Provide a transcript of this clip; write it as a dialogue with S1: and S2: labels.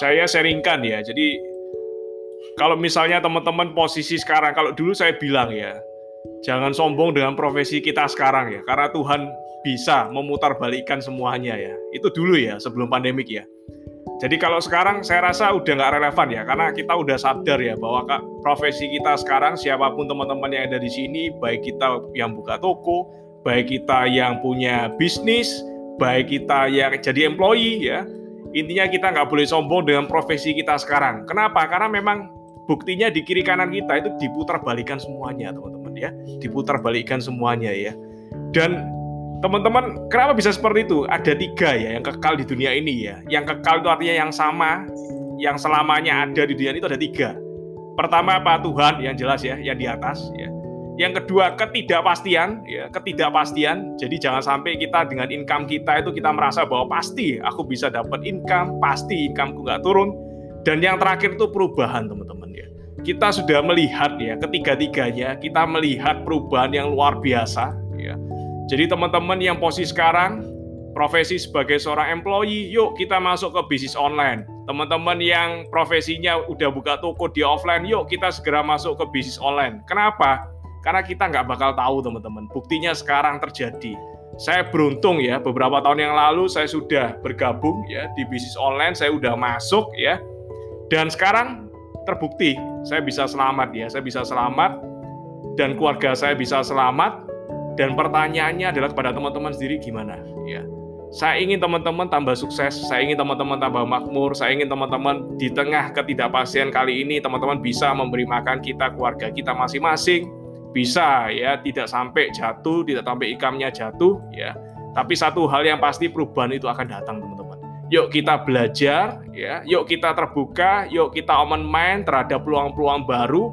S1: saya sharingkan ya. Jadi kalau misalnya teman-teman posisi sekarang, kalau dulu saya bilang ya, jangan sombong dengan profesi kita sekarang ya, karena Tuhan bisa memutarbalikkan semuanya ya. Itu dulu ya, sebelum pandemik ya. Jadi kalau sekarang saya rasa udah nggak relevan ya, karena kita udah sadar ya bahwa kak, profesi kita sekarang siapa pun teman-teman yang ada di sini, baik kita yang buka toko, baik kita yang punya bisnis, baik kita yang jadi employee ya, intinya kita nggak boleh sombong dengan profesi kita sekarang. Kenapa? Karena memang buktinya di kiri kanan kita itu diputar balikan semuanya teman-teman ya, diputar balikan semuanya ya. Dan Teman-teman, kenapa bisa seperti itu? Ada tiga ya yang kekal di dunia ini ya. Yang kekal itu artinya yang sama, yang selamanya ada di dunia itu ada tiga. Pertama apa Tuhan yang jelas ya, yang di atas ya. Yang kedua ketidakpastian ya, ketidakpastian. Jadi jangan sampai kita dengan income kita itu kita merasa bahwa pasti aku bisa dapat income, pasti incomeku nggak turun. Dan yang terakhir itu perubahan teman-teman ya. Kita sudah melihat ya ketiga-tiganya, kita melihat perubahan yang luar biasa ya jadi teman-teman yang posisi sekarang, profesi sebagai seorang employee, yuk kita masuk ke bisnis online. Teman-teman yang profesinya udah buka toko di offline, yuk kita segera masuk ke bisnis online. Kenapa? Karena kita nggak bakal tahu teman-teman. Buktinya sekarang terjadi. Saya beruntung ya, beberapa tahun yang lalu saya sudah bergabung ya di bisnis online, saya udah masuk ya. Dan sekarang terbukti saya bisa selamat ya, saya bisa selamat dan keluarga saya bisa selamat dan pertanyaannya adalah kepada teman-teman sendiri gimana? Ya, saya ingin teman-teman tambah sukses, saya ingin teman-teman tambah makmur, saya ingin teman-teman di tengah ketidakpastian kali ini teman-teman bisa memberi makan kita keluarga kita masing-masing, bisa ya tidak sampai jatuh, tidak sampai ikamnya jatuh ya. Tapi satu hal yang pasti perubahan itu akan datang teman-teman. Yuk kita belajar ya, yuk kita terbuka, yuk kita open mind terhadap peluang-peluang baru